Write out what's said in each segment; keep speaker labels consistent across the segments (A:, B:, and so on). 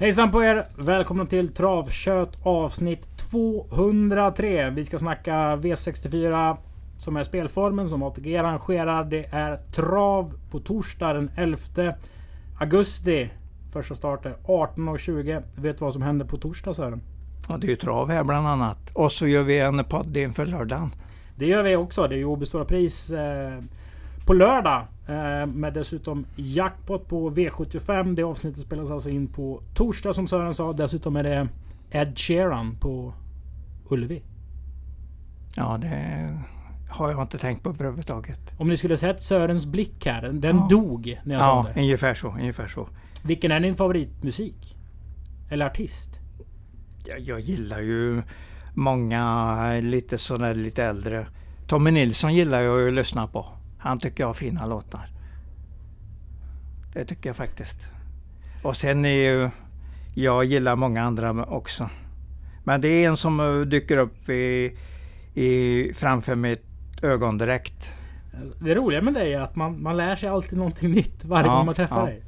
A: Hejsan på er! Välkomna till Travkött avsnitt 203. Vi ska snacka V64 som är spelformen som ATG arrangerar. Det är trav på torsdag den 11 augusti. Första start är 18.20. Vet du vad som händer på torsdag Sören?
B: Ja, det är ju trav här bland annat. Och så gör vi en podd inför lördagen.
A: Det gör vi också. Det är ju Åby Stora Pris eh, på lördag. Eh, med dessutom jackpot på V75. Det avsnittet spelas alltså in på torsdag som Sören sa. Dessutom är det Ed Sheeran på Ullevi.
B: Ja, det har jag inte tänkt på överhuvudtaget.
A: Om ni skulle sett Sörens blick här. Den
B: Ja.
A: dog när jag
B: Ja,
A: sa det.
B: ungefär så. Ungefär så.
A: Vilken är din favoritmusik? Eller artist?
B: Jag, jag gillar ju många lite sådär lite äldre. Tommy Nilsson gillar jag att lyssna på. Han tycker jag har fina låtar. Det tycker jag faktiskt. Och sen är ju... Jag gillar många andra också. Men det är en som eh, dyker upp i, i, framför mitt ögon direkt.
A: Det roliga med dig är att man, man lär sig alltid någonting nytt varje
B: Ja,
A: gång man träffar
B: ja.
A: dig.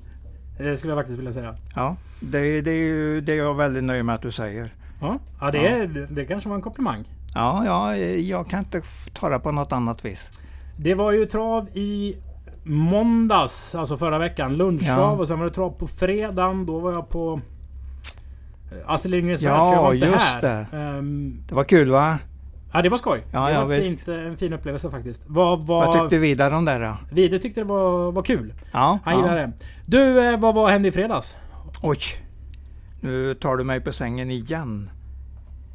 A: Det skulle jag faktiskt vilja säga.
B: Ja, det, det är ju det är jag väldigt nöjd med att du säger.
A: Ja, ja, det,
B: Ja.
A: Är, det kanske var en komplimang.
B: Ja, ja, jag kan inte ta det på något annat vis.
A: Det var ju trav i måndags, alltså förra veckan. Lunchtrav
B: Ja.
A: och sen var det trav på fredagen. Då var jag på eh, Astrid Lindgrens
B: Ja,
A: värld. jag var inte
B: just
A: här. Ehm,
B: Det var kul va?
A: ja, det var skoj.
B: Ja,
A: det
B: ja,
A: var fint, eh, en fin upplevelse faktiskt. Vad, vad,
B: Vad tyckte Vidar om det då?
A: Vide tyckte det var, var kul.
B: Ja,
A: Han gillade det. Du, eh, vad, vad hände i fredags?
B: Oj, nu tar du mig på sängen igen.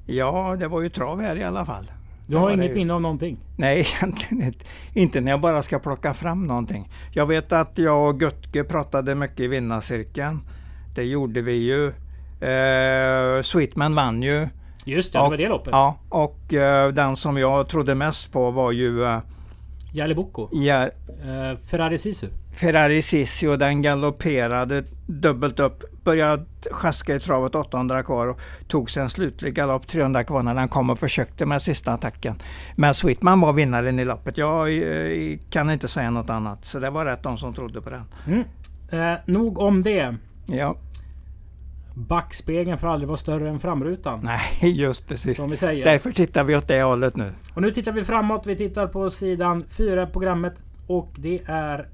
B: Ja, det var ju trav här i alla fall.
A: Du har inget minne av någonting?
B: Nej, egentligen inte. Inte när jag bara ska plocka fram någonting. Jag vet att jag och Götke pratade mycket i vinnarcirkeln. Det gjorde vi ju. Eh, Sweetman vann ju.
A: Just det,
B: Ja.
A: det var det loppet.
B: Ja, och eh, den som jag trodde mest på var ju eh,
A: Jali Boko.
B: ja,
A: Eh, Ferrari Sisu.
B: Ferrari Sissi och den galopperade dubbelt upp. Började sjaska i travet 800 kvar och tog sig en slutlig galopp 300 kvar när den kom och försökte med sista attacken. Men Sweetman var vinnaren i loppet. Jag eh, kan inte säga något annat. Så det var rätt de som trodde på den.
A: Mm. Eh, nog om det.
B: Ja,
A: Backspegeln får aldrig vara större än framrutan.
B: nej just precis.
A: Som vi säger.
B: Därför tittar vi åt det hållet nu.
A: Och nu tittar vi framåt. Vi tittar på sidan 4 i programmet. Och det är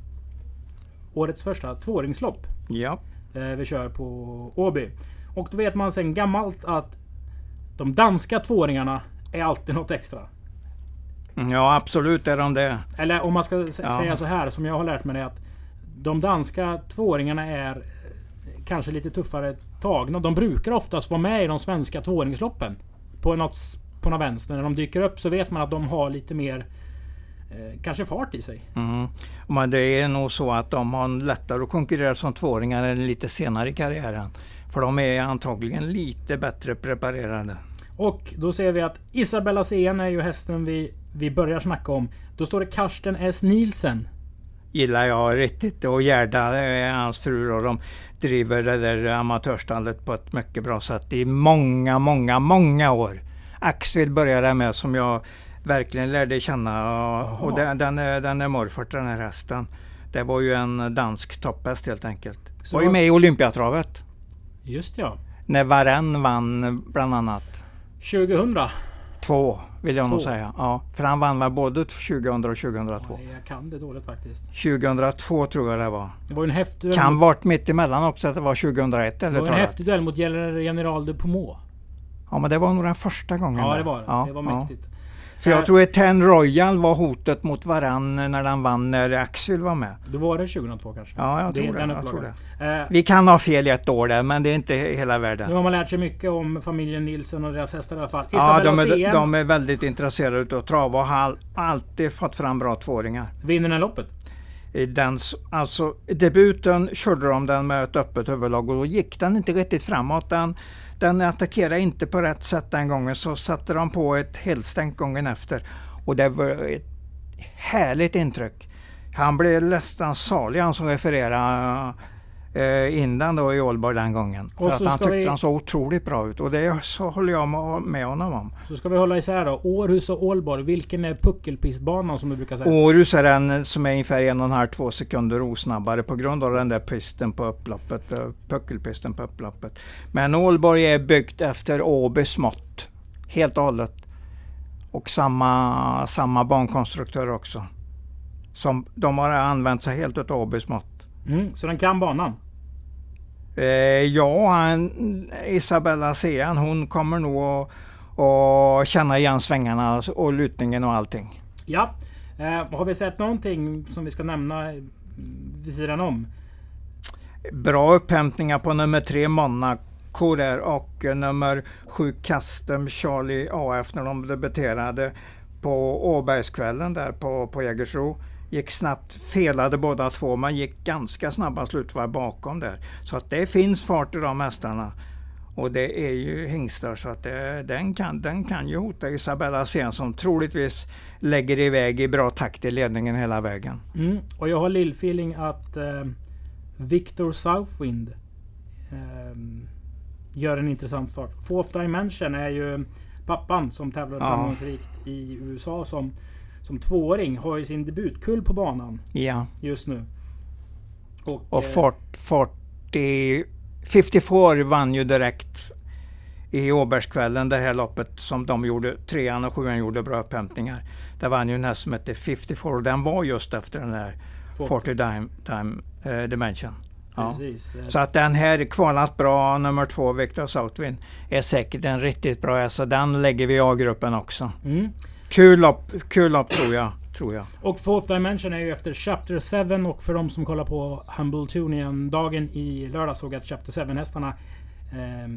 A: årets första tvååringslopp.
B: Ja,
A: Eh, vi kör på Åby. Och då vet man sedan gammalt att de danska tvååringarna är alltid något extra.
B: Mm, ja absolut är de det.
A: Eller om man ska
B: Ja.
A: säga så här som jag har lärt mig det att de danska tvååringarna är kanske lite tuffare tagna. De brukar oftast vara med i de svenska tvååringsloppen. På något, på något vänster. När de dyker upp så vet man att de har lite mer eh, kanske fart i sig.
B: Mm. Men det är nog så att de har lättare att konkurrera som tvååringar än lite senare i karriären. För de är antagligen lite bättre preparerade.
A: Och då ser vi att Isabella Seen är ju hästen vi, vi börjar snacka om. Då står det Karsten S. Nielsen.
B: Gillar jag riktigt. Och Gerda är hans fru och de driver det där amatörstallet på ett mycket bra sätt i många, många, många år. Axel började med som jag verkligen lärde känna och, och den, den, är, den är morfart den här hästen. Det var ju en dansk topphäst helt enkelt.
A: Så
B: var ju med i Olympiatravet.
A: Just ja.
B: När Varenne vann bland annat.
A: 2000.
B: Två vill jag nog
A: Två.
B: säga. Ja, för han vann väl både 2000 och 2002.
A: Nej, jag kan det dåligt faktiskt.
B: 2002 tror jag det var.
A: Det var en häftig duell.
B: Kan varit mitt emellan också att det var 2001
A: det
B: eller
A: var
B: tror
A: en häftig duell mot General de Pommeau.
B: Ja men det var nog den första gången.
A: Ja
B: där.
A: det var det.
B: Ja,
A: det var
B: ja. För
A: Eh,
B: jag tror att Ten Royal var hotet mot varann när den vann när Axel var med.
A: Då var det 2002 kanske?
B: Ja jag tror det. jag tror det.
A: Eh,
B: Vi kan ha fel i ett år där men det är inte hela
A: nu
B: världen.
A: har man lärt sig mycket om familjen Nilsson och deras hästar i alla fall.
B: Ja, de är, de är väldigt intresserade av trav och har alltid fått fram bra tvååringar.
A: vinner den loppet.
B: Den, alltså, debuten körde de den med ett öppet huvudlag och då gick den inte riktigt framåt. Den, den attackerade inte på rätt sätt den gången så satte de på ett helstänk gången efter. Och det var ett härligt intryck. Han blev nästan salig han som refererade eh, innan då i Ålborg den gången.
A: Och
B: För att han tyckte
A: vi-
B: han såg otroligt bra ut och det så håller jag med, honom om.
A: Så ska vi hålla isär då. Århus och Ålborg. Vilken är puckelpistbanan som du brukar säga?
B: Århus är den som är ungefär en och en halv, två sekunder osnabbare på grund av den där pisten på upploppet, eh, puckelpisten på upploppet. Men Ålborg är byggt efter Åbys mått, helt och hållet. Och samma, samma bankonstruktör också. Som, de har använt sig helt av Åbys mått.
A: Mm, så den kan banan?
B: Eh, ja, han, Isabella Sean, hon kommer nog att, att känna igen svängarna och lutningen och allting.
A: Ja. Eh, har vi sett någonting som vi ska nämna vid sidan om?
B: Bra upphämtningar på nummer tre Monaco där och nummer sju Custom Charlie AF när de debuterade på Åbergskvällen där på, på Jägersro. Gick snabbt, felade båda två men gick ganska snabba slutvarv bakom där. Så att det finns fart i de hästarna. Och det är ju hingstar så att det, den, kan, den kan ju hota Isabella Sen som troligtvis lägger iväg i bra takt i ledningen hela vägen.
A: Mm. Och jag har lill-feeling att eh, Victor Southwind eh, gör en intressant start. Fourth Dimension är ju pappan som tävlar
B: Ja.
A: framgångsrikt i USA som, som tvååring. Har ju sin debutkull på banan
B: Ja.
A: just nu. Och,
B: Och
A: eh,
B: 40, 54 vann ju direkt i Åbergskvällen, det här loppet som de gjorde, trean och sjuan gjorde bra upphämtningar. Där vann ju en häst som hette 54 och den var just efter den här 40 Dime, time, eh, Dimension. Ja.
A: Eh,
B: Så att den här kvalat bra, nummer två, Victor Southwind, är säkert en riktigt bra häst. Så den lägger vi i A-gruppen också.
A: Mm.
B: Kul lopp, kul lopp tror jag. Tror jag.
A: Och Fourth Dimension är ju efter Chapter 7 och för de som kollar på Humble Tunian dagen i lördag såg jag att Chapter 7 hästarna eh,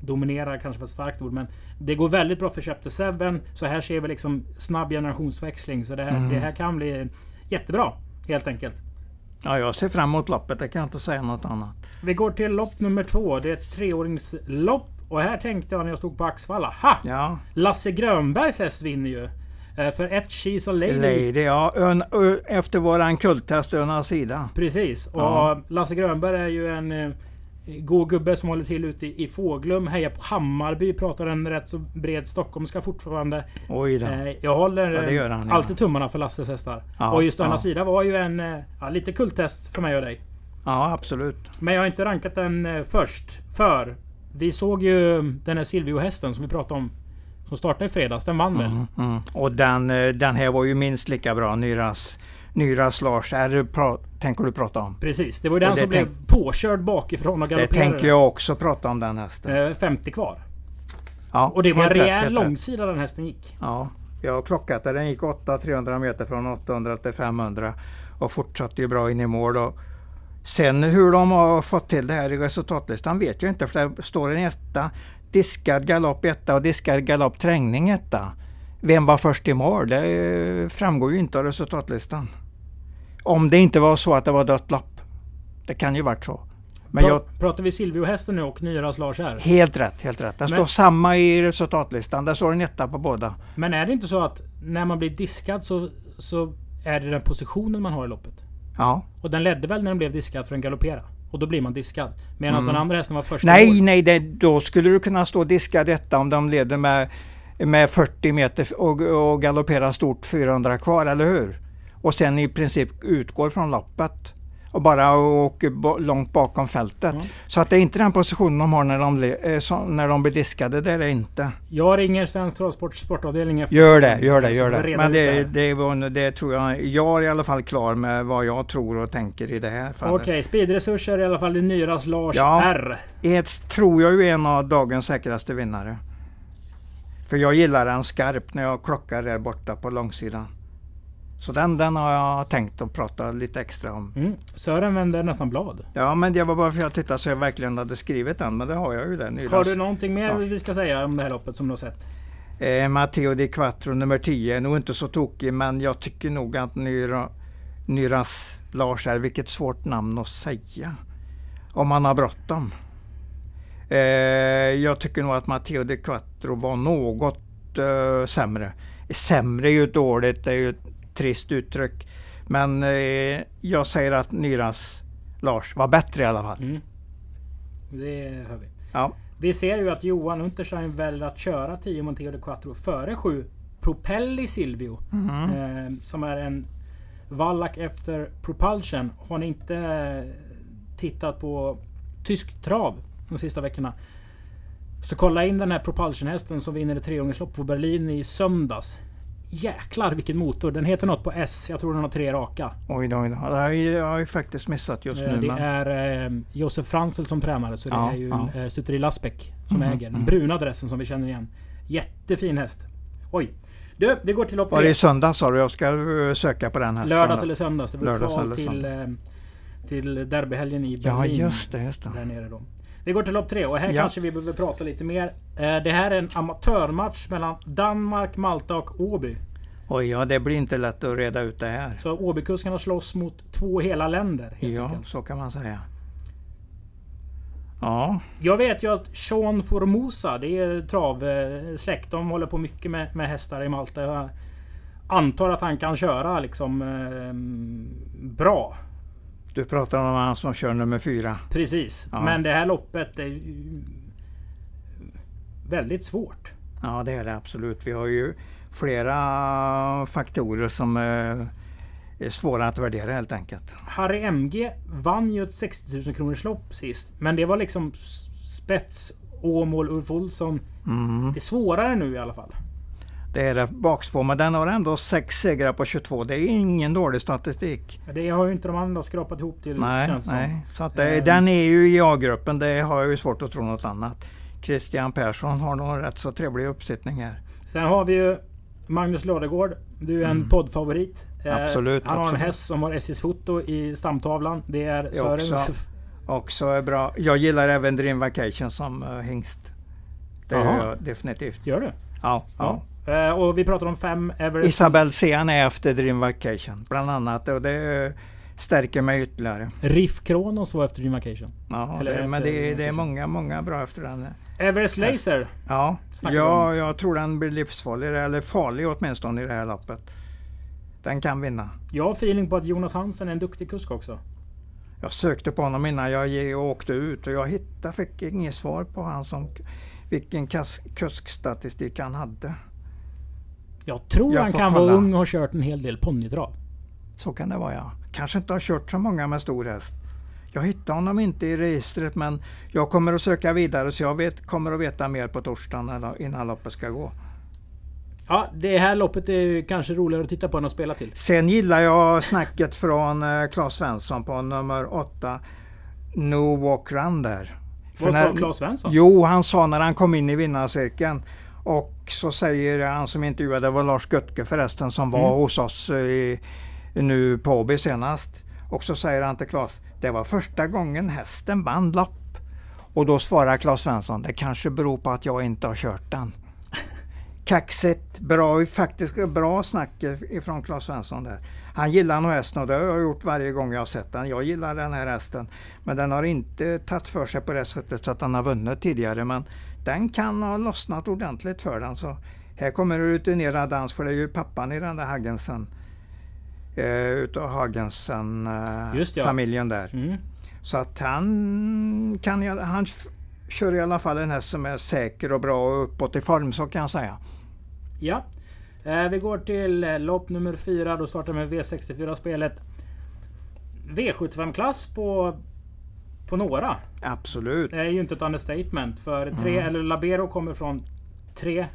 A: dominerar kanske var ett starkt ord men det går väldigt bra för Chapter 7. Så här ser vi liksom snabb generationsväxling. Så det här,
B: Mm.
A: det här kan bli jättebra helt enkelt.
B: Ja, jag ser fram emot loppet, jag kan inte säga något annat.
A: Vi går till lopp nummer två. Det är ett treåringslopp. Och här tänkte jag när jag stod på Axvalla. Ha!
B: Ja,
A: Lasse Grönbergs häst vinner ju. Eh, För ett She's a Lady.
B: Lady, ja. Ön, ö, efter våran kulttest Öna sida.
A: Precis. Och
B: Ja.
A: Lasse Grönberg är ju en eh, god gubbe som håller till ute i, i Fåglum. Hejar på Hammarby. Pratar en rätt så bred stockholmska fortfarande.
B: Oj då.
A: Eh, jag håller
B: Ja,
A: eh,
B: han, ja.
A: alltid tummarna för Lasses hästar.
B: Ja,
A: och just Öna
B: ja.
A: sida var ju en eh, lite kulttest för mig och dig.
B: Ja, absolut.
A: Men jag har inte rankat den eh, först. För vi såg ju den här Silvio-hästen som vi pratade om. Som startade i fredags. Den vann väl?
B: Mm, mm. Och den, eh, den här var ju minst lika bra. Nyras, Nyras Lars. Är det pra, tänker du prata om?
A: Precis. Det var ju den
B: det
A: som blev påkörd bakifrån och
B: Det
A: galopperade.
B: tänker jag också prata om den hästen.
A: Eh, 50 kvar.
B: Ja,
A: Och det var en rejäl
B: rätt.
A: långsida den hästen gick.
B: Ja, jag har klockat det. Den gick 8 300 meter från 800 till 500 och fortsatte ju bra in i mål. Och sen hur de har fått till det här i resultatlistan vet jag inte för det står en etta, diskad galopp etta och diskad galopp trängning etta. Vem var först i mål? Det eh, framgår ju inte av resultatlistan. Om det inte var så att det var dött lopp. Det kan ju varit så. Men
A: Pra-
B: jag,
A: Pratar vi Silvio-hästen nu och Nyras Lars här?
B: helt rätt, helt rätt. Det
A: Men-
B: står samma i resultatlistan. Där står en etta på båda.
A: Men är det inte så att när man blir diskad så, så är det den positionen man har i loppet?
B: Ja.
A: Och den ledde väl när den blev diskad för en galoppera? Och då blir man diskad. Medan den andra hästen var första
B: Mm. Nej,
A: mål.
B: nej, det, då skulle du kunna stå och diska detta om de leder med, med 40 meter och, och galoppera stort 400 kvar, eller hur? Och sen i princip utgår från loppet och bara åker långt bakom fältet.
A: Ja.
B: Så att det är inte den positionen de har när de, eh, när de blir diskade, det är det inte.
A: Jag ringer Svensk Travsports sportavdelning efter.
B: Gör det, gör det, gör det. Men det, det, var- det tror jag, jag är i alla fall klar med vad jag tror och tänker i det här fallet.
A: Okej, speedresurser i alla fall i Nyras Lars
B: Ja.
A: R.
B: Eds tror jag ju är en av dagens säkraste vinnare. För jag gillar den skarp när jag klockar där borta på långsidan. Så den, den har jag tänkt att prata lite extra om.
A: Mm. Sören vänder nästan blad.
B: Ja men det var bara för att jag tittade så jag verkligen hade skrivit den. Men det har jag ju där nyligen.
A: Har du någonting mer
B: Lars.
A: vi ska säga om det här loppet som du har sett?
B: Eh, Matteo Di Quattro nummer 10 är nog inte så tokig men jag tycker nog att Nyra, Nyras Lars är, vilket svårt namn att säga. Om man har bråttom. Eh, jag tycker nog att Matteo Di Quattro var något eh, sämre. Sämre är ju dåligt, det är ju trist uttryck. Men eh, jag säger att Nyras Lars var bättre i alla fall.
A: Mm. Det hör vi.
B: Ja.
A: Vi ser ju att Johan Unterstein väljer att köra 10 Monteo de Quattro före 7 Propelli Silvio.
B: Mm.
A: Eh, som är en Wallach efter Propulsion. Har ni inte eh, tittat på tysk trav de sista veckorna. Så kolla in den här Propulsion-hästen som vinner ett trehjulinglopp på Berlin i söndags. Jäklar vilken motor! Den heter något på S. Jag tror den har tre raka.
B: Oj då, oj då. Det har jag, ju faktiskt missat just
A: Eh,
B: nu.
A: Det
B: men...
A: är eh, Josef Franzel som tränare. Så
B: Ja,
A: det är ju
B: ja.
A: eh, Stuteri Lasbeck som
B: Mhm,
A: äger. Den
B: mhm.
A: bruna dressen som vi känner igen. Jättefin häst. Oj! Du, vi går till lopp
B: Var det
A: tre.
B: i söndag sa du? Jag ska eh, söka på den hästen.
A: Lördags eller söndags. Det var
B: eller
A: till, eh, till derbyhelgen i Berlin.
B: Ja just det, just det.
A: Där nere då. Vi går till lopp tre och här
B: Ja.
A: kanske vi behöver prata lite mer. Eh, Det här är en amatörmatch mellan Danmark, Malta och Åby.
B: Oj ja, det blir inte lätt att reda ut det här.
A: Så Åbykuskarna slåss mot två hela länder.
B: Ja,
A: enkelt.
B: så kan man säga. Ja,
A: Jag vet ju att Sean Formosa, det är travsläkt. De håller på mycket med, med hästar i Malta. Jag antar att han kan köra liksom eh, bra.
B: Du pratar om han som kör nummer fyra.
A: Precis.
B: Ja.
A: Men det här loppet är väldigt svårt.
B: Ja, det är det absolut. Vi har ju flera faktorer som eh, är svåra att värdera helt enkelt.
A: Harry MG vann ju ett 60 000 kronors lopp sist. Men det var liksom spets, Åmål, Ulf Olsson.
B: Mm.
A: Det är svårare nu i alla fall.
B: Det är det bakspår, men den har ändå sex segrar på 22. Det är ingen dålig statistik.
A: Det har ju inte de andra skrapat ihop till
B: Nej,
A: känns som.
B: nej. Så att det,
A: Ehm.
B: den är ju i A-gruppen. Det har jag ju svårt att tro något annat. Christian Persson har nog en rätt så trevlig uppsättning här.
A: Sen har vi ju Magnus Ladegård. Du är en
B: Mm.
A: poddfavorit. Eh,
B: Absolut,
A: Han har en
B: absolut.
A: häst som har SJs foto i stamtavlan. Det är Sörens...
B: också. Också är bra. Jag gillar även Dream Vacation som uh, hingst. Det
A: Jaha.
B: gör jag definitivt.
A: Gör du?
B: Ja, ja.
A: Eh, och vi pratar om fem Everest.
B: Isabel Sean är efter Dream Vacation bland annat och det stärker mig ytterligare.
A: Riff Kronos var efter Dream Vacation.
B: Ja,
A: Eller
B: det, men det, är- det är många, många bra efter den.
A: Everest Laser.
B: Ja, ja jag tror den blir livsfarlig, eller farlig åtminstone i det här loppet. Den kan vinna.
A: Jag har feeling på att Jonas Hansen är en duktig kusk också.
B: Jag sökte på honom innan jag åkte ut och jag hittade, fick inget svar på han som, vilken kuskstatistik han hade.
A: Jag tror
B: Jag
A: han kan
B: kolla.
A: vara ung och har kört en hel del ponnytrav.
B: Så kan det vara ja. Kanske inte har kört så många med stor häst. Jag hittade honom inte i registret men jag kommer att söka vidare så jag vet, kommer att veta mer på torsdagen innan loppet ska gå.
A: Ja, det här loppet är kanske roligare att titta på än att spela till.
B: Sen gillar jag snacket från eh, Claes Svensson på nummer 8. No Walk Run där.
A: Vad sa Claes Svensson?
B: Jo, han sa när han kom in i vinnarcirkeln och så säger han som intervjuade, det var Lars Götke förresten som var
A: Mm.
B: hos oss eh, i, nu på Åby senast. Och så säger han till Claes, det var första gången hästen vann lopp. Och då svarar Claes Svensson, det kanske beror på att jag inte har kört den. Kaxigt, bra, faktiskt bra snack ifrån Claes Svensson där. Han gillar nog hästen och det har jag gjort varje gång jag har sett den. Jag gillar den här hästen. Men den har inte tagit för sig på det sättet så att den har vunnit tidigare. Men den kan ha lossnat ordentligt för den. Så här kommer det rutinerad dans för det är ju pappan i den där Hagensen. Eh, utav Hagensen eh,
A: Just ja.
B: familjen där.
A: Mm.
B: Så att han kan han kör i alla fall en häst som är säker och bra och uppåt i form så kan jag säga.
A: Ja. Eh, vi går till eh, lopp nummer fyra. Då startar vi med V64-spelet. V75-klass på, på några.
B: Absolut.
A: Det är ju inte ett understatement. För tre,
B: Mm.
A: eller Labero kommer från tre...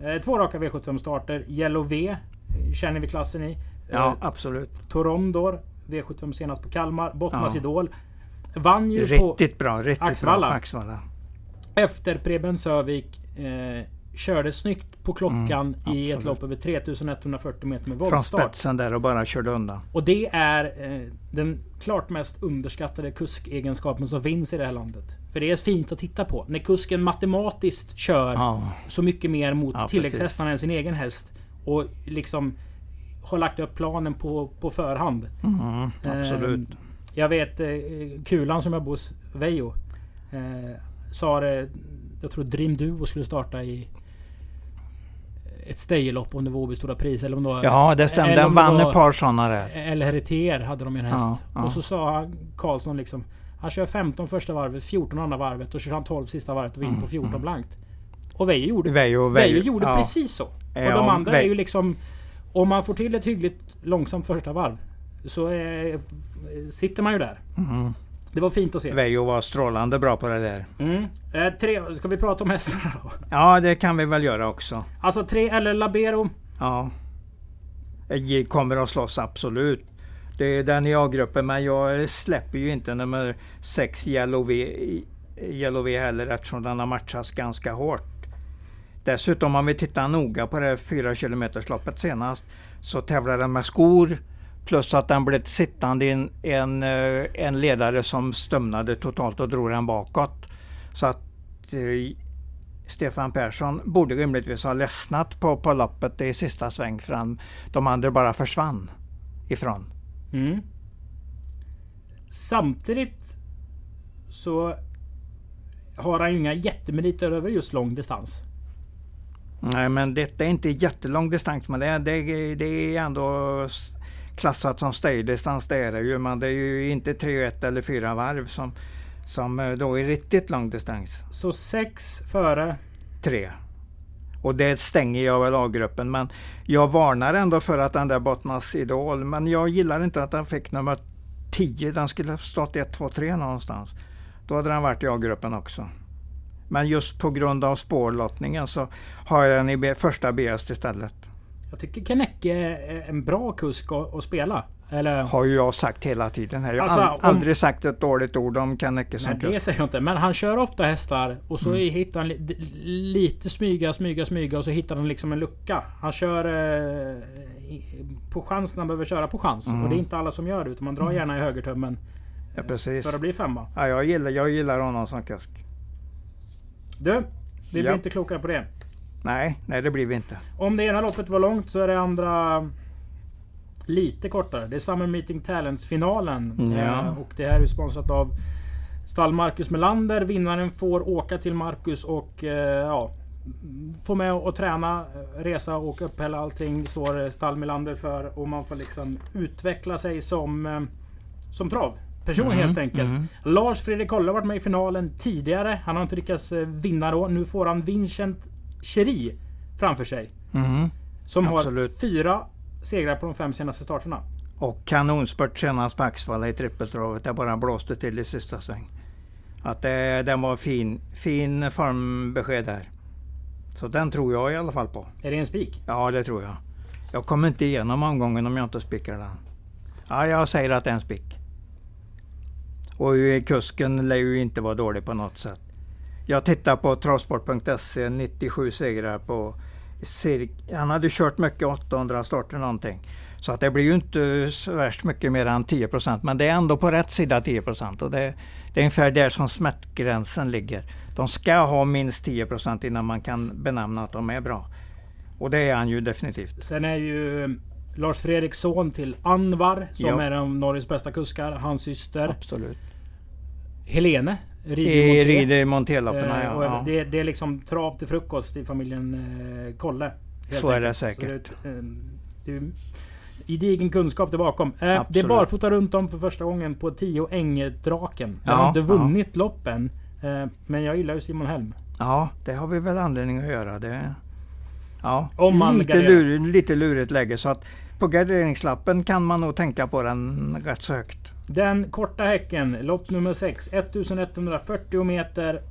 A: Eh, två raka V75-starter. Yellow V känner vi klassen i.
B: Ja,
A: Eh,
B: absolut.
A: Torondor. V75 senast på Kalmar. Bottnas
B: Ja.
A: Idol. Vann ju på...
B: Riktigt bra. Riktigt
A: Axvalla.
B: bra på Axvalla.
A: Efter Preben Sövik eh, körde snyggt på klockan
B: Mm,
A: i ett lopp över 3140 meter med
B: Från
A: voltstart.
B: spetsen där och bara körde undan.
A: Och det är eh, den klart mest underskattade kuskegenskapen som finns i det här landet. För det är fint att titta på. När kusken matematiskt kör
B: Ja,
A: så mycket mer mot
B: Ja,
A: tilläggshästarna än sin egen häst. Och liksom har lagt upp planen på, på förhand.
B: mm, absolut.
A: Eh, jag vet eh, Kulan som jag bor hos Vejo. Eh, sa det, jag tror Dream Duo skulle starta i ett staylopp om det var Åby Stora Pris eller om det var...
B: Ja, det stämde. Den vann ett par sådana där.
A: Eller Heritier hade de ju en häst.
B: Ja.
A: Och så sa Karlsson liksom... Han kör 15 första varvet, 14 andra varvet och kör han 12 sista varvet och vinner på 14 blankt. Och Veijo gjorde,
B: Veijo,
A: Veijo gjorde
B: ja.
A: precis så. Och
B: Ja,
A: de andra är
B: Veijo-
A: ju liksom... Om man får till ett hyggligt långsamt första varv så eh, sitter man ju där.
B: Mm.
A: Det var fint att se.
B: Veijo var strålande bra på det där.
A: Mm. Eh, tre, ska vi prata om hästarna då?
B: Ja, det kan vi väl göra också.
A: Alltså tre eller Labero.
B: Ja. Jag kommer att slåss absolut. Det är den i A-gruppen men jag släpper ju inte nummer 6 Yellow V, Yellow V heller eftersom den har matchats ganska hårt. Dessutom om vi tittar noga på det här 4 km loppet senast så tävlar den med skor plus att den blev sittande i en, en, eh, en ledare som stumnade totalt och drog den bakåt. Så att eh, Stefan Persson borde rimligtvis ha ledsnat på, på loppet i sista sväng för han, de andra bara försvann ifrån.
A: Mm. Samtidigt så har han ju inga jättemeriter över just lång distans.
B: Nej men detta är inte jättelång distans men det är, det, är- det är ändå klassat som staydistans det är det ju. Men det är ju inte 3, 1 eller 4 varv som, som eh, då är riktigt lång distans.
A: Så sex före.
B: 3. Och det stänger jag väl A-gruppen men jag varnar ändå för att den där Bottnas Idol men jag gillar inte att den fick nummer 10. Den skulle ha stått 1, 2, 3 någonstans. Då hade den varit i A-gruppen också. Men just på grund av spårlottningen så har jag den i B, första BS istället.
A: Jag tycker Kanecke är en bra kusk att, att spela. Eller...
B: Har ju jag sagt hela tiden. här. Jag har
A: Alltså,
B: ald-
A: om-
B: aldrig sagt ett dåligt ord om Kanneke som
A: Nej, det
B: kusk.
A: säger jag inte. Men han kör ofta hästar och så
B: Mm.
A: hittar han li, lite smyga, smyga, smyga och så hittar han liksom en lucka. Han kör eh, på chans när han behöver köra på chans.
B: Mm.
A: Och det är inte alla som gör det. Utan man drar gärna i högertummen
B: Ja, precis.
A: för att bli femma.
B: Ja, jag, gillar, jag gillar honom som kusk.
A: Du, vi blir
B: Ja.
A: inte klokare på det.
B: Nej, nej det blir vi inte.
A: Om det ena loppet var långt så är det andra lite kortare. Det är Summer Meeting Talents-finalen.
B: Ja.
A: Eh, och det här är sponsrat av stall Marcus Melander. Vinnaren får åka till Marcus och eh, ja, få med och träna, eh, resa och uppehälla allting står stall Melander för. Och man får liksom utveckla sig som, eh, som travperson
B: Mm,
A: helt enkelt.
B: mm.
A: Lars Fredrik Kolle har varit med i finalen tidigare. Han har inte lyckats eh, vinna då. Nu får han Vincent Cheri framför sig.
B: Mhm.
A: Som har
B: Absolut.
A: fyra segrar på de fem senaste starterna.
B: Och kanonspurt senast på Axvalla i trippeltravet. Det bara blåste till i sista sväng. Att det, den var fin, fin formbesked där. Så den tror jag i alla fall på.
A: Är det en spik?
B: Ja, det tror jag. Jag kommer inte igenom omgången om jag inte spikar den. Ja, jag säger att det är en spik. Och eh, kusken lär ju inte vara dålig på något sätt. Jag tittar på travsport.se, 97 segrar på cirk- Han hade kört mycket, 800 starter någonting. Så att det blir ju inte så värst mycket mer än 10% Men det är ändå på rätt sida 10 och det, det är ungefär där som smärtgränsen ligger. De ska ha minst 10% innan man kan benämna att de är bra. Och det är han ju definitivt.
A: Sen är ju Lars Fredriks son till Anvar som
B: Ja.
A: är en av Norges bästa kuskar. Hans syster
B: Absolut.
A: Helene
B: I rider Monteloppen,
A: Eh,
B: ja. ja.
A: det, det är liksom trav till frukost i familjen eh, Kolle.
B: Så är det säkert.
A: Så det, eh, det är gedigen kunskap där bakom. Eh, det är barfota runt om för första gången på 10 Ängdraken. Jag
B: Ja,
A: har inte
B: ja.
A: vunnit loppen. Eh, men jag gillar ju Simon Helm.
B: ja, det har vi väl anledning att göra. Det, ja.
A: Om man
B: lite, lur, lite lurigt läge. Så att på garderingslappen kan man nog tänka på den rätt så högt.
A: Den korta häcken, lopp nummer 6. 1140 meter.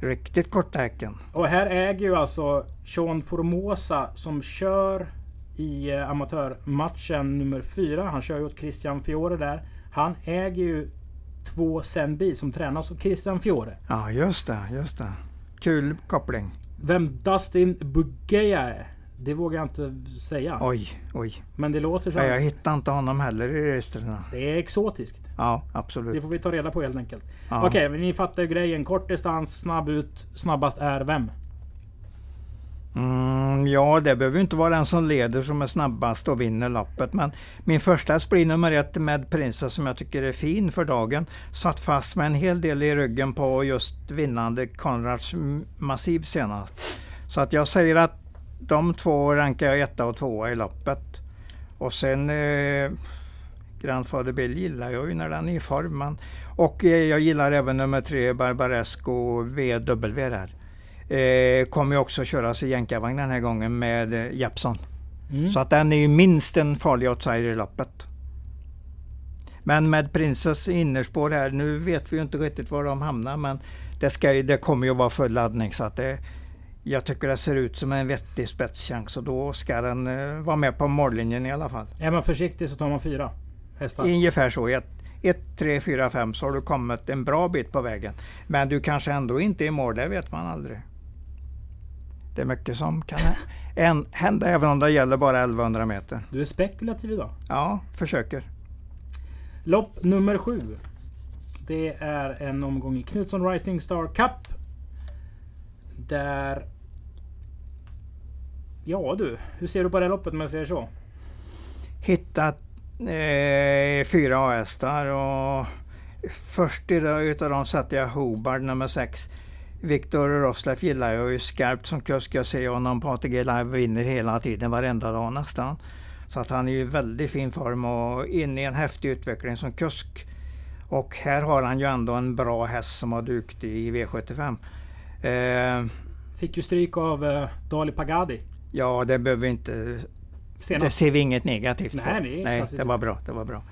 B: Riktigt korta häcken.
A: Och här äger ju alltså Sean Formosa som kör i eh, amatörmatchen nummer 4. Han kör ju åt Christian Fiore där. Han äger ju två Zenbi som tränas av Christian Fiore.
B: Ja, just det. Just det. Kul koppling.
A: Vem Dustin Bugeja är, det vågar jag inte säga.
B: Oj, oj.
A: Men det låter som...
B: Ja, jag hittar inte honom heller i registren.
A: Det är exotiskt.
B: Ja,
A: Det
B: absolut.
A: får vi ta reda på helt enkelt.
B: Ja.
A: Okej, ni fattar ju grejen. Kort distans, snabb ut. Snabbast är vem?
B: Mm, ja, det behöver ju inte vara den som leder som är snabbast och vinner loppet. Men min första häst blir nummer ett med Princess som jag tycker är fin för dagen. Satt fast med en hel del i ryggen på just vinnande Konrads Massiv senast. Så att jag säger att de två rankar jag etta och tvåa i loppet. Och sen eh, Grandfather Bill gillar jag ju när den är i form. Men, och eh, jag gillar även nummer tre Barbaresco VW där. Eh, kommer ju också köras i jänkarvagn den här gången med eh, Jeppson.
A: Mm.
B: Så att den är ju minst en farlig outsider i loppet. Men med Princess innerspår här, nu vet vi ju inte riktigt var de hamnar men det, ska, det kommer ju vara full laddning så att det, jag tycker det ser ut som en vettig spetschans och då ska den eh, vara med på mållinjen i alla fall.
A: Är man försiktig så tar man fyra hästar.
B: Ungefär så. 1, 3, 4, 5 så har du kommit en bra bit på vägen. Men du kanske ändå inte är i mål, det vet man aldrig. Det är mycket som kan en- hända även om det gäller bara 1100 meter.
A: Du är spekulativ idag.
B: Ja, försöker.
A: Lopp nummer sju. Det är en omgång i Knutsson Rising Star Cup. Där... Ja du, hur ser du på det loppet om jag säger så?
B: Hittat eh, fyra A-hästar och först utav dem satte jag Hobart nummer 6. Viktor Rosleff gillar jag ju skarpt som kusk. Jag ser honom på ATG Live vinner hela tiden, varenda dag nästan. Så att han är i väldigt fin form och inne i en häftig utveckling som kusk. Och här har han ju ändå en bra häst som har dukt i V75. Eh,
A: Fick ju stryk av eh, Dali Pagadi
B: ja, det behöver vi inte Det
A: senast.
B: ser vi inget negativt
A: Nej,
B: på.
A: det är
B: Nej, det var bra. Det var bra.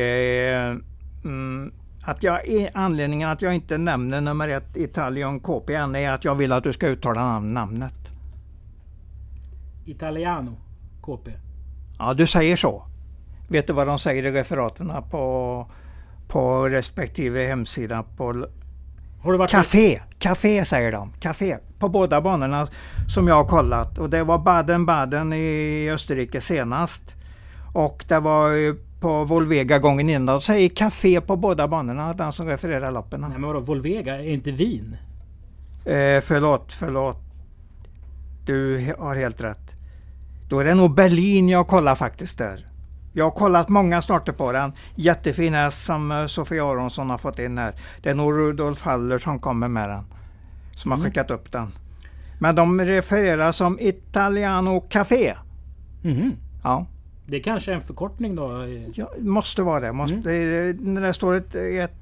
B: Eh, mm, att jag, anledningen att jag inte nämner nummer ett Italian KPN är att jag vill att du ska uttala nam- namnet.
A: Italiano KP.
B: Ja, du säger så. Vet du vad de säger i referaterna på, på respektive hemsida? På
A: Har du varit...
B: Café, café säger de. Café på båda banorna som jag har kollat. Och det var Baden-Baden i Österrike senast. Och det var på Volvega gången innan. De säger café på båda banorna, den som refererar loppen.
A: Nej men vadå, Volvega är inte vin?
B: Eh, förlåt, förlåt. Du har helt rätt. Då är det nog Berlin jag kollar faktiskt där. Jag har kollat många starter på den. Jättefin häst som eh, Sofia Aronsson har fått in här. Det är nog Rudolf Haller som kommer med den. Som har
A: Mm.
B: skickat upp den. Men de refererar som Italiano Café.
A: Mhm.
B: Ja,
A: Det kanske är en förkortning då? i-
B: ja måste vara det. Måste,
A: Mm.
B: det- När det står ett, ett,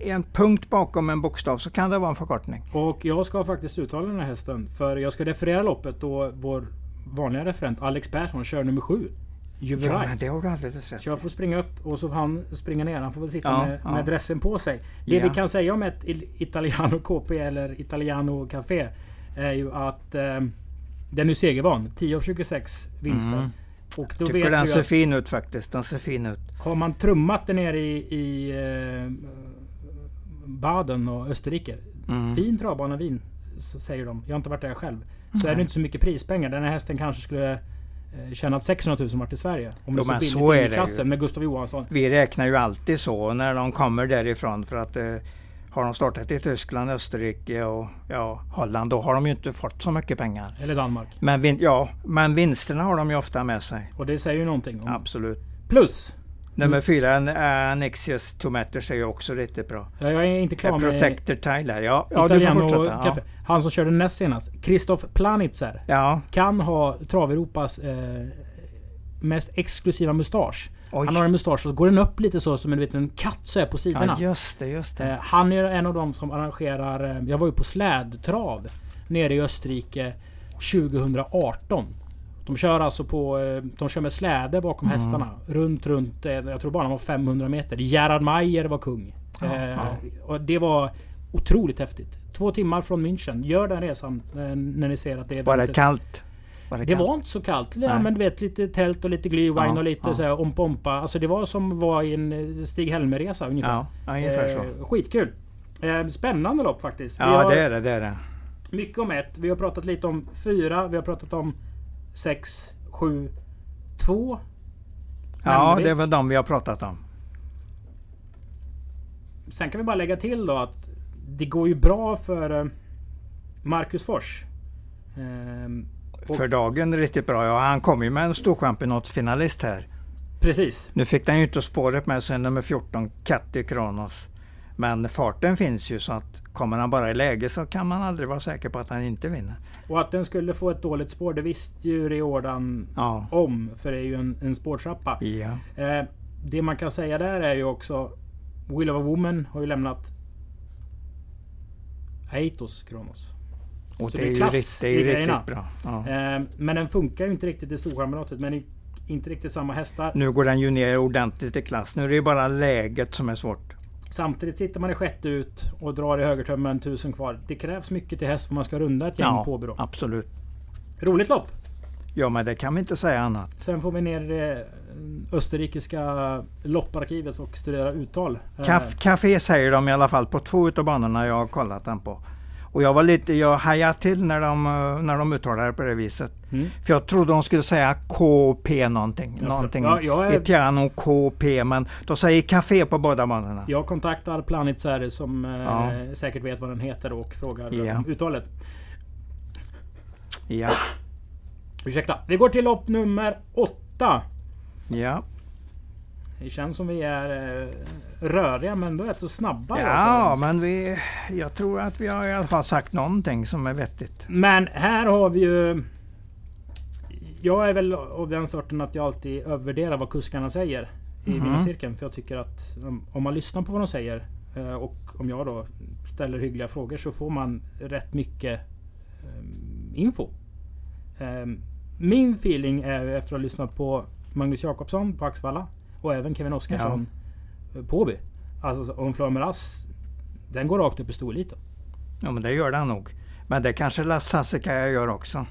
B: en punkt bakom en bokstav så kan det vara en förkortning.
A: Och jag ska faktiskt uttala den här hästen. För jag ska referera loppet då vår vanliga referent Alex Persson kör nummer sju.
B: Ja,
A: Juveraj.
B: men det har du alldeles rätt
A: Så jag får springa upp och så får han springa ner. Han får väl sitta
B: Ja,
A: med,
B: ja.
A: med dressen på sig. Det
B: Ja.
A: vi kan säga om ett Italiano KP eller Italiano Café är ju att eh, den är segervan. 10 av 26 vinster.
B: Mm.
A: Och då
B: Tycker
A: vet
B: den ser
A: att
B: fin ut faktiskt. Den ser fin ut.
A: har man trummat det nere i, i eh, Baden och Österrike.
B: Mm.
A: Fin travbana vin, säger de. Jag har inte varit där själv. Så är
B: Nej.
A: det inte så mycket prispengar. Den här hästen kanske skulle tjänat 600 000 vart i Sverige. Om
B: Jo,
A: det är så billigt
B: så är
A: i
B: ju.
A: klassen med Gustav Johansson.
B: Vi räknar ju alltid så när de kommer därifrån för att eh, har de startat i Tyskland, Österrike och ja, Holland då har de ju inte fått så mycket pengar.
A: Eller Danmark.
B: Men, vin- ja, men vinsterna har de ju ofta med sig.
A: Och det säger ju någonting. Om.
B: Absolut.
A: Plus!
B: Nummer fyra, en- Annexius Tomatters är ju också riktigt bra.
A: Ja, jag är inte klar med
B: Protector Tile här. Ja, ja du får fortsätta. Ja.
A: Han som körde näst senast. Christoph Planitzer.
B: ja.
A: Kan ha Trav-Europas eh, mest exklusiva mustasch.
B: Oj.
A: Han har en mustasch och går den upp lite så som en liten katt så är på sidorna.
B: ja, just det, just det.
A: Eh, han är en av de som arrangerar... eh, Jag var ju på slädtrav nere i Österrike 2018. De kör alltså på... eh, De kör med släde bakom
B: Mm.
A: hästarna. Runt, runt... eh, Jag tror bara var 500 meter. Gerhard Mayer var kung.
B: Ja,
A: Eh,
B: ja.
A: Och det var otroligt häftigt. Två timmar från München. Gör den resan eh, när ni ser att det är
B: Var det kallt? Var det
A: det
B: kallt?
A: var inte så kallt. Ja,
B: Nej.
A: men du vet lite tält och lite glühwein
B: Ja,
A: och lite
B: ja.
A: så här ompa ompa. Alltså det var som var i en eh, Stig-Helmer-resa ungefär.
B: Ja, ja, ungefär så.
A: Eh, skitkul. Eh, spännande lopp faktiskt.
B: Ja, det är det, det är det.
A: mycket om ett. Vi har pratat lite om fyra. Vi har pratat om sex, sju, två.
B: Ja,
A: Nämnde vi.
B: det är väl de vi har pratat om.
A: Sen kan vi bara lägga till då att det går ju bra för eh, Marcus Fors. Ehm,
B: För dagen riktigt bra. Ja, han kom ju med en storchampionatsfinalist här.
A: precis.
B: Nu fick den ju inte spåret med sig nummer 14, Katty Kronos. Men farten finns ju så att kommer han bara i läge så kan man aldrig vara säker på att han inte vinner.
A: Och att den skulle få ett dåligt spår, det visste ju Riordan
B: Ja.
A: om. För det är ju en, en spårtrappa.
B: Ja.
A: Eh, det man kan säga där är ju också Will of a Woman har ju lämnat Aitos Kronos.
B: Och
A: Så
B: det
A: är
B: ju,
A: klass
B: rikt, det är riktigt bra. Ja.
A: Eh, men den funkar ju inte riktigt i Storchampionatet. Men inte riktigt samma hästar.
B: Nu går den ju ner ordentligt i klass. Nu är det ju bara läget som är svårt.
A: Samtidigt sitter man i sjätte ut och drar i högertömmen tusen kvar. Det krävs mycket till häst för man ska runda ett gäng på Byrå.
B: absolut.
A: Roligt lopp!
B: Ja, men det kan vi inte säga annat.
A: Sen får vi ner det österrikiska lopparkivet och studera uttal. Eh,
B: Caf Café säger de i alla fall på två utav banorna jag har kollat den på. Och jag var lite, jag hajade till när de, eh, när de uttalade det på det viset.
A: Mm.
B: För jag trodde de skulle säga KP någonting.
A: Jag
B: någonting.
A: Ja, jag är-
B: Italiano KP, men de säger Café på båda banorna.
A: Jag kontaktar Planitzer som eh,
B: Ja.
A: säkert vet vad den heter och frågar
B: Ja.
A: om uttalet.
B: Ja,
A: Ursäkta. Vi går till lopp nummer åtta.
B: ja.
A: Det känns som vi är eh, röriga men då rätt så snabba.
B: Ja,
A: alltså.
B: men vi, jag tror att vi har i alla fall sagt någonting som är vettigt.
A: Men här har vi ju... Jag är väl av den sorten att jag alltid övervärderar vad kuskarna säger i
B: Mhm.
A: vinnarcirkeln. För jag tycker att om, man lyssnar på vad de säger eh, och om jag då ställer hyggliga frågor så får man rätt mycket eh, info. Min feeling är efter att ha lyssnat på Magnus Jakobsson på Axvalla och även Kevin Oskarsson eh, på Åby. Alltså om Flömeras den går rakt upp i storeliten.
B: Ja, men det gör den nog. Men det kanske La Sassicaia gör också.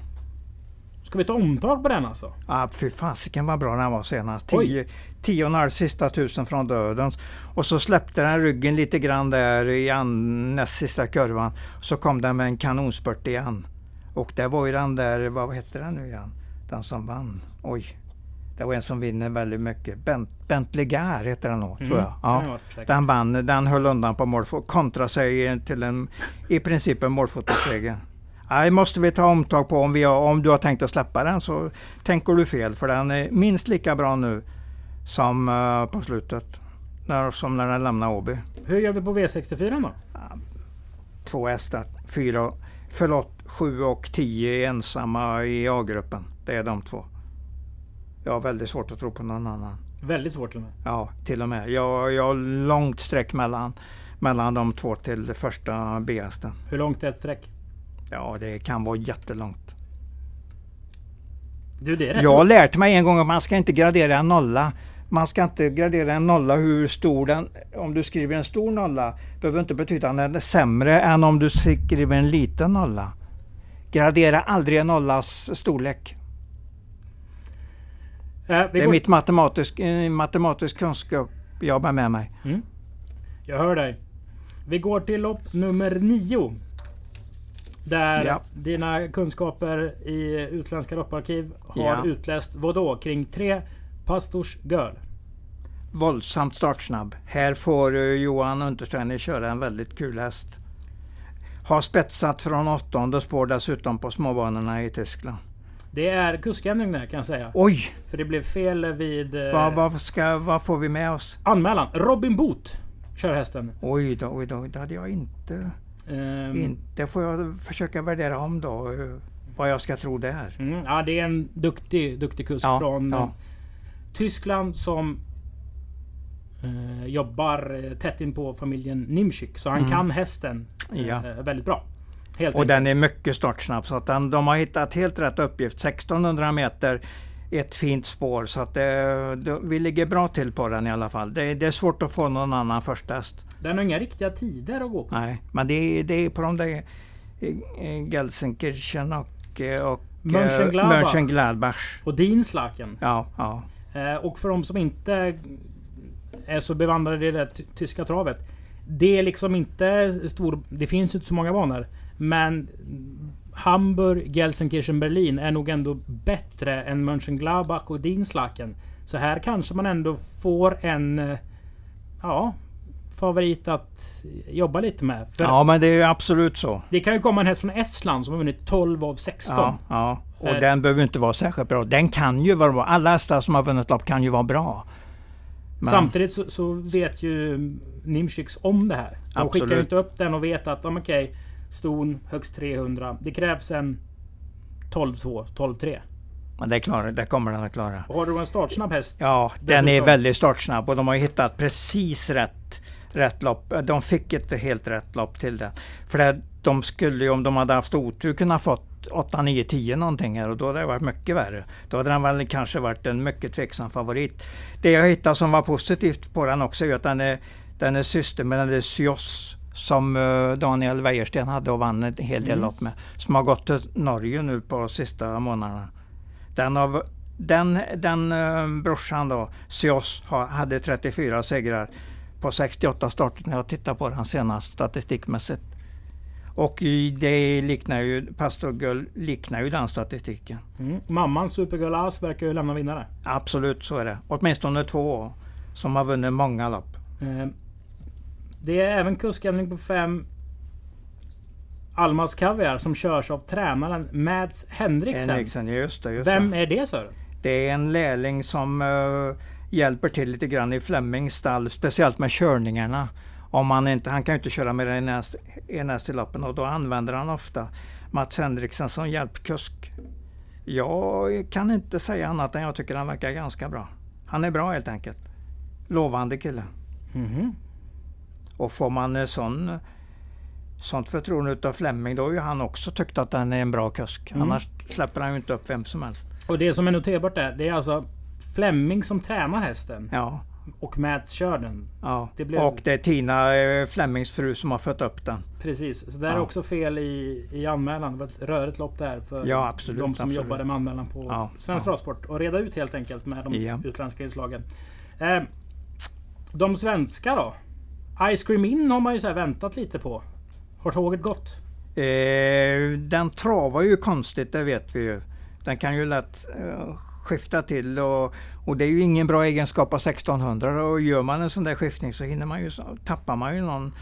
A: Ska vi ta omtag på den alltså?
B: Ja, fy fasiken vad bra den var senast.
A: Oj.
B: Tio, tio och en halv sista tusen från dödens. Och så släppte den ryggen lite grann där i an, näst sista kurvan. Så kom den med en kanonspurt igen. Och det var ju den där, vad hette den nu igen? Den som vann. Oj. Det var en som vinner väldigt mycket. Bent, Bentley Gare heter den nog, tror jag.
A: Mm,
B: Ja. Den vann, den höll undan på målfoto, kontra sig till en, i princip en målfotoseger. Nej, måste vi ta omtag på om, vi har, om du har tänkt att släppa den så tänker du fel för den är minst lika bra nu som eh, på slutet. När, som när den lämnade Åby.
A: Hur gör vi på V64 då?
B: Två hästar, fyra, förlåt, sju och tio ensamma i A-gruppen. Det är de två. Jag har väldigt svårt att tro på någon annan.
A: Väldigt svårt till och med.
B: Ja, till och med. Jag, jag har långt streck mellan, mellan de två till första B-hästen.
A: Hur långt är ett streck?
B: Ja, det kan vara jättelångt.
A: Du, det är rätt.
B: Jag har lärt mig en gång att man ska inte gradera en nolla. Man ska inte gradera en nolla hur stor den... Om du skriver en stor nolla behöver inte betyda att den är sämre än om du skriver en liten nolla. Gradera aldrig en nollas storlek.
A: Eh,
B: Det är
A: går...
B: mitt matematisk, eh, matematisk kunskap jag bär med mig.
A: mm. Jag hör dig. Vi går till lopp nummer nio. Där
B: Ja.
A: dina kunskaper i utländska lopparkiv har
B: Ja.
A: utläst vad då? Kring tre Pastors Girl.
B: Våldsamt startsnabb. Här får eh, Johan Untersteiner köra en väldigt kul häst. Har spetsat från åttonde spår dessutom på småbanorna i Tyskland.
A: Det är kuskändring där kan jag säga.
B: Oj!
A: För det blev fel vid eh,
B: Vad, vad, ska, vad får vi med oss?
A: anmälan. Robin Boot kör hästen.
B: Oj då, oj då, det hade jag inte...
A: Ehm,
B: Inte får jag försöka värdera om då, eh, vad jag ska tro där.
A: Mm, ja, det är en duktig, duktig kusk
B: Ja,
A: från
B: ja.
A: eh, Tyskland som eh, jobbar tätt in på familjen Nimschik. Så han
B: Mm.
A: kan hästen eh,
B: Ja.
A: väldigt bra. Helt
B: Och
A: enkelt.
B: den är mycket startsnabb så att den, de har hittat helt rätt uppgift. 1600 meter, ett fint spår. Så att det, det, vi ligger bra till på den i alla fall. Det, det är svårt att få någon annan första häst.
A: Den har inga riktiga tider att gå på.
B: Nej, men det, är- det är på de där eh, Gelsenkirchen och, eh, och eh,
A: Mönchengladbach.
B: Mönchengladbach.
A: Och Dinslaken.
B: Ja, ja.
A: Eh, och för de som inte är så bevandrade i det ty- tyska travet. Det är liksom inte stor... Det finns inte så många banor. Men Hamburg, Gelsenkirchen, Berlin är nog ändå bättre än Mönchengladbach och Dinslaken. Så här kanske man ändå får en... eh, Ja, favorit att jobba lite med. För
B: ja, men det är ju absolut så.
A: Det kan ju komma en häst från Estland som har vunnit 12 av 16.
B: Ja, ja. Och
A: Eh.
B: den behöver inte vara särskilt bra. Den kan ju vara bra. Alla hästar som har vunnit lopp kan ju vara bra.
A: Men, Samtidigt så, så, vet ju Nimchiks om det här. De absolut. skickar ju inte upp den och vet att okej, okay, ston högst 300. Det krävs en 12-2, 12-3.
B: Men det, klarar, det kommer den att klara.
A: Och har du en startsnabb häst?
B: Ja, den är väldigt startsnabb och de har hittat precis rätt, rätt lopp. De fick ett helt rätt lopp till det. För det, de skulle ju om de hade haft otur kunna fått 8, 9, 10 någonting här och då hade det varit mycket värre. Då hade den väl kanske varit en mycket tveksam favorit. Det jag hittade som var positivt på den också är att den är, den är syster med den där Syos som eh, Daniel Wäjersten hade och vann en hel del mm. lopp med. Som har gått till Norge nu på sista månaderna. Den, av, den, den uh, brorsan då, Syos, hade 34 segrar på 68 starter när jag tittade på den senast statistikmässigt. Och det liknar ju, Pastor Gull liknar ju den statistiken.
A: Mm. Mamman Supergull As verkar ju lämna vinnare.
B: Absolut, så är det. Åtminstone två som har vunnit många lopp.
A: Det är även kuskändring på fem Almas Kaviar som körs av tränaren Mads Henriksen.
B: Henriksen just det, just
A: Vem
B: det.
A: är det Sören?
B: Det är en lärling som uh, hjälper till lite grann i Flemmings stall, speciellt med körningarna. Om han, inte, han kan ju inte köra mer än en häst i loppen och då använder han ofta Mats Henriksen som hjälpkusk. Jag kan inte säga annat än jag tycker han verkar ganska bra. Han är bra helt enkelt. Lovande kille. Mm -hmm. Och får man en sån, sånt förtroende utav Flemming då har ju han också tyckt att han är en bra kusk. Mm. Annars släpper han ju inte upp vem som helst.
A: Och det som är noterbart där, det är alltså Flemming som tränar hästen.
B: Ja.
A: Och Matt kör den.
B: Ja. Det blev... Och det är Tina eh, Flemmings fru som har fött upp den.
A: Precis, så det är ja. också fel i, i anmälan. Det var ett rörigt lopp där för
B: ja, absolut,
A: de som
B: absolut.
A: jobbade med anmälan på ja, Svensk ja. Travsport. Och reda ut helt enkelt med de ja. utländska inslagen. Eh, de svenska då? Ice Cream In har man ju så väntat lite på. Har tåget gått?
B: Eh, den travar ju konstigt, det vet vi ju. Den kan ju lätt eh, skifta till och, och, det är ju ingen bra egenskap av 1600 och gör man en sån där skiftning så hinner man ju, tappar man ju någon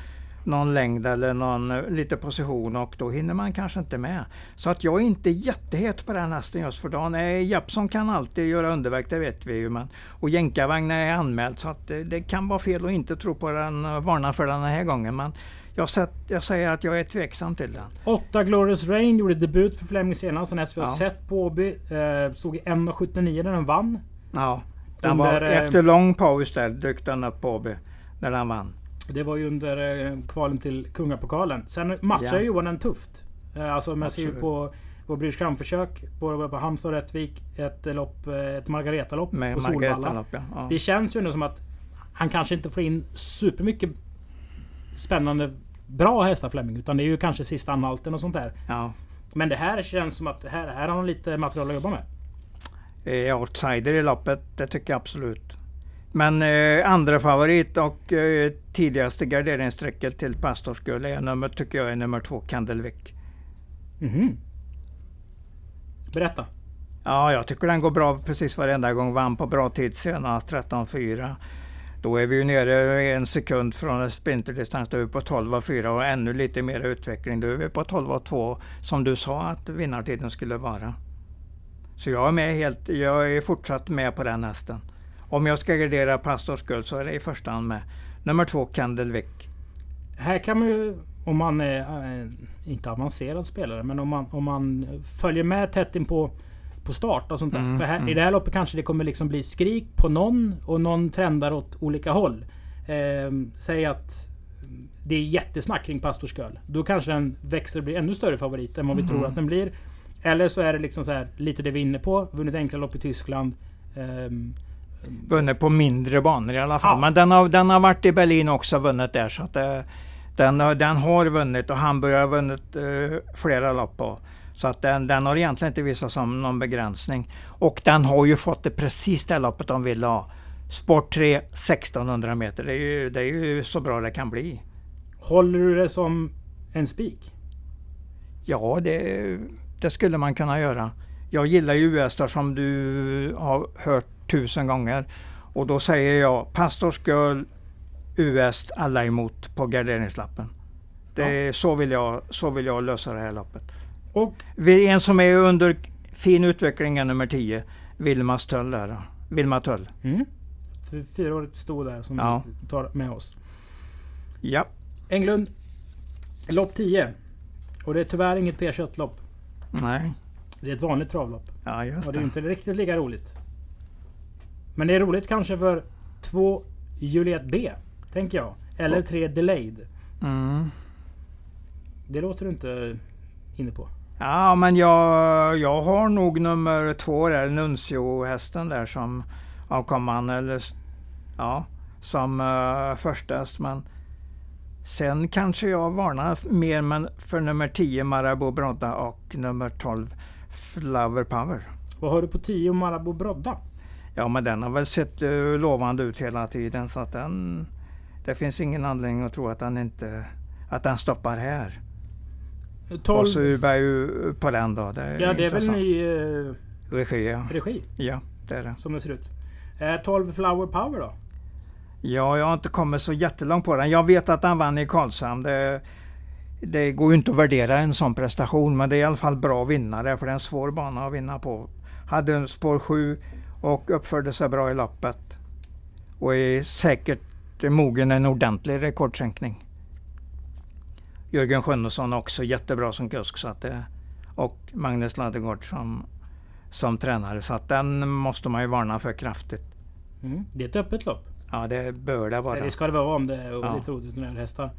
B: någon längd eller någon eh, lite position och då hinner man kanske inte med. Så att jag är inte jättehet på den hästen just för dagen. Eh, Jeppson kan alltid göra underverk, det vet vi ju. Men, och jänkarvagn är anmäld så att det, det, kan vara fel att inte tro på den och varna för den här gången. Men jag, sett, jag säger att jag är tveksam till den.
A: 8 Glorious Rain gjorde debut för Fleming senast. Den häst vi har ja. sett på Åby. Eh, stod i 1.79 när den vann.
B: Ja, den Under, var, efter lång paus där dök den upp på Åby. När den vann.
A: Det var ju under eh, kvalen till Kungapokalen. Sen matchar ja. Johan den tufft. Eh, alltså man ser ju på vår British Crown-försök. Både på Halmstad och Rättvik. Ett, lopp, eh, ett Margareta-lopp på Solvalla. Ja. Ja. Det känns ju nu som att han kanske inte får in supermycket spännande bra hästar Fleming. Utan det är ju kanske sista anhalten och sånt där.
B: Ja.
A: Men det här känns som att här, här har han lite material att jobba med.
B: Outsider i loppet, det tycker jag absolut. Men eh, andra favorit och eh, tidigaste garderingsstrecket till Pastorsgull är nummer, tycker jag är nummer två, Kandelvik. Mm -hmm.
A: Berätta.
B: Ja, jag tycker den går bra precis varenda gång. Vann på bra tid senast, 13.4. Då är vi ju nere en sekund från en sprinterdistans. Då är vi på 12.4 och ännu lite mer utveckling. Då är vi på 12.2 som du sa att vinnartiden skulle vara. Så jag är med helt, jag är fortsatt med på den hästen. Om jag ska gardera Pastors guld så är det i första hand med nummer två Kandelvik.
A: Här kan man ju, om man är äh, inte avancerad spelare, men om man, om man följer med tätt in på, på start och sånt där. Mm, För här, mm. i det här loppet kanske det kommer liksom bli skrik på någon och någon trendar åt olika håll. Eh, säg att det är jättesnack kring Pastors Girl. Då kanske den växer och blir ännu större favorit än vad vi mm. tror att den blir. Eller så är det liksom så här, lite det vi är inne på. Vunnit enkla lopp i Tyskland. Eh,
B: Vunnit på mindre banor i alla fall. Ja. Men den har, den har varit i Berlin också vunnit där. Så att det, eh, den, den har vunnit och Hamburg har vunnit uh, flera lopp på. Så att den, den har egentligen inte visat som någon begränsning. Och den har ju fått det precis det loppet de vill ha. Sport 3, 1600 meter. Det är, ju, det är ju så bra det kan bli.
A: Håller du det som en spik?
B: Ja, det, det skulle man kunna göra. Jag gillar ju US som du har hört tusen gånger. Och då säger jag Pastors Girl US alla emot på garderingslappen. Det ja. så, vill jag, så vill jag lösa det här loppet. Och en som är under fin utveckling är nummer 10, Vilmas Tull. Där, Vilma Tull. Mm.
A: Fyraårigt sto där som
B: Ja.
A: vi tar med oss.
B: Ja,
A: Englund. Lopp 10. Och det är tyvärr inget P21-lopp.
B: nej.
A: Det är ett vanligt travlopp.
B: Ja, just
A: Och det är
B: det.
A: inte riktigt lika roligt. Men det är roligt kanske för två Juliet B. Tänker jag. Eller tre Delayed.
B: Mm.
A: Det låter du inte inne på.
B: Ja, men jag, jag har nog nummer två där, Nuncio-hästen där som avkommande. Eller, ja, som uh, första häst. Men sen kanske jag varnar mer men för nummer 10 Marabou Brodda och nummer 12 Flower Power.
A: Vad har du på 10 Marabou Brodda?
B: Ja, men den har väl sett eh, lovande ut hela tiden så att den... Det finns ingen anledning att tro att den inte... Att den stoppar här.
A: 12...
B: Och så Uberg på den då. Det
A: ja, det är väl ny eh,
B: Regi, ja.
A: regi
B: ja. Det är det.
A: som det ser ut. Eh, 12 Flower Power då?
B: Ja, jag har inte kommit så jättelångt på den. Jag vet att han vann i Karlshamn. Det, det går ju inte att värdera en sån prestation, men det är i alla fall bra vinnare för det är en svår bana att vinna på. Hade en spår 7 och uppförde sig bra i loppet. Och är säkert mogen en ordentlig rekordsänkning. Jörgen Sjunnesson också jättebra som kusk. Så att det, och Magnus Ladegård som, som tränare. Så att den måste man ju varna för kraftigt.
A: Mm. Det är ett öppet lopp.
B: Ja, det bör det vara.
A: Det ska det vara om det är
B: Ja.
A: lite otrutinerade hästar.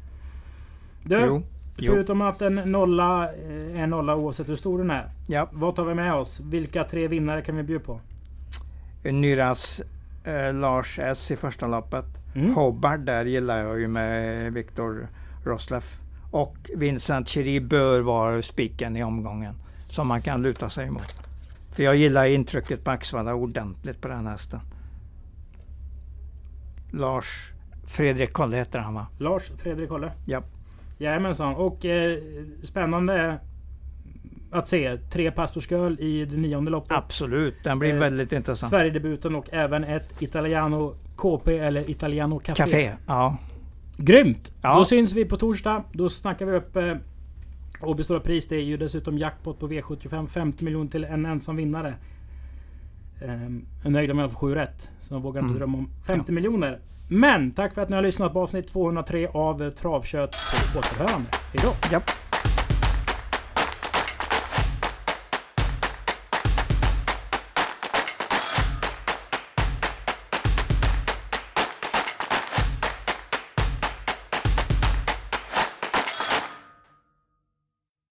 A: Du,
B: Jo, jo.
A: förutom att en nolla eh, är en nolla oavsett hur stor den är.
B: Ja,
A: Vad tar vi med oss? Vilka tre vinnare kan vi bjuda på?
B: Nyras eh, Lars S i första loppet.
A: Mm.
B: Hobart där gillar jag ju med Viktor Rosleff. Och Vincent Chiri bör vara spiken i omgången. Som man kan luta sig emot. För jag gillar intrycket på Axvalla ordentligt på den hästen. Lars Fredrik Kolle heter han va?
A: Lars Fredrik Holle?
B: Ja.
A: Jajamensan. Och eh, spännande att se tre pastorsköl i det nionde loppet.
B: Absolut, den blir
A: Eh,
B: väldigt intressant.
A: Sverigedebuten och även ett Italiano KP eller Italiano Café.
B: Café, ja.
A: Grymt!
B: Ja.
A: Då syns vi på torsdag. Då snackar vi upp eh, Åby Stora Pris. Det är ju dessutom jackpot på V75. 50 miljoner till en ensam vinnare. Ehm, jag är nöjd om jag får 7 rätt. Så jag vågar inte
B: Mm.
A: drömma om 50 miljoner. Men tack för att ni har lyssnat på avsnitt 203 av Travkött på återhörande. Hejdå!
B: Japp.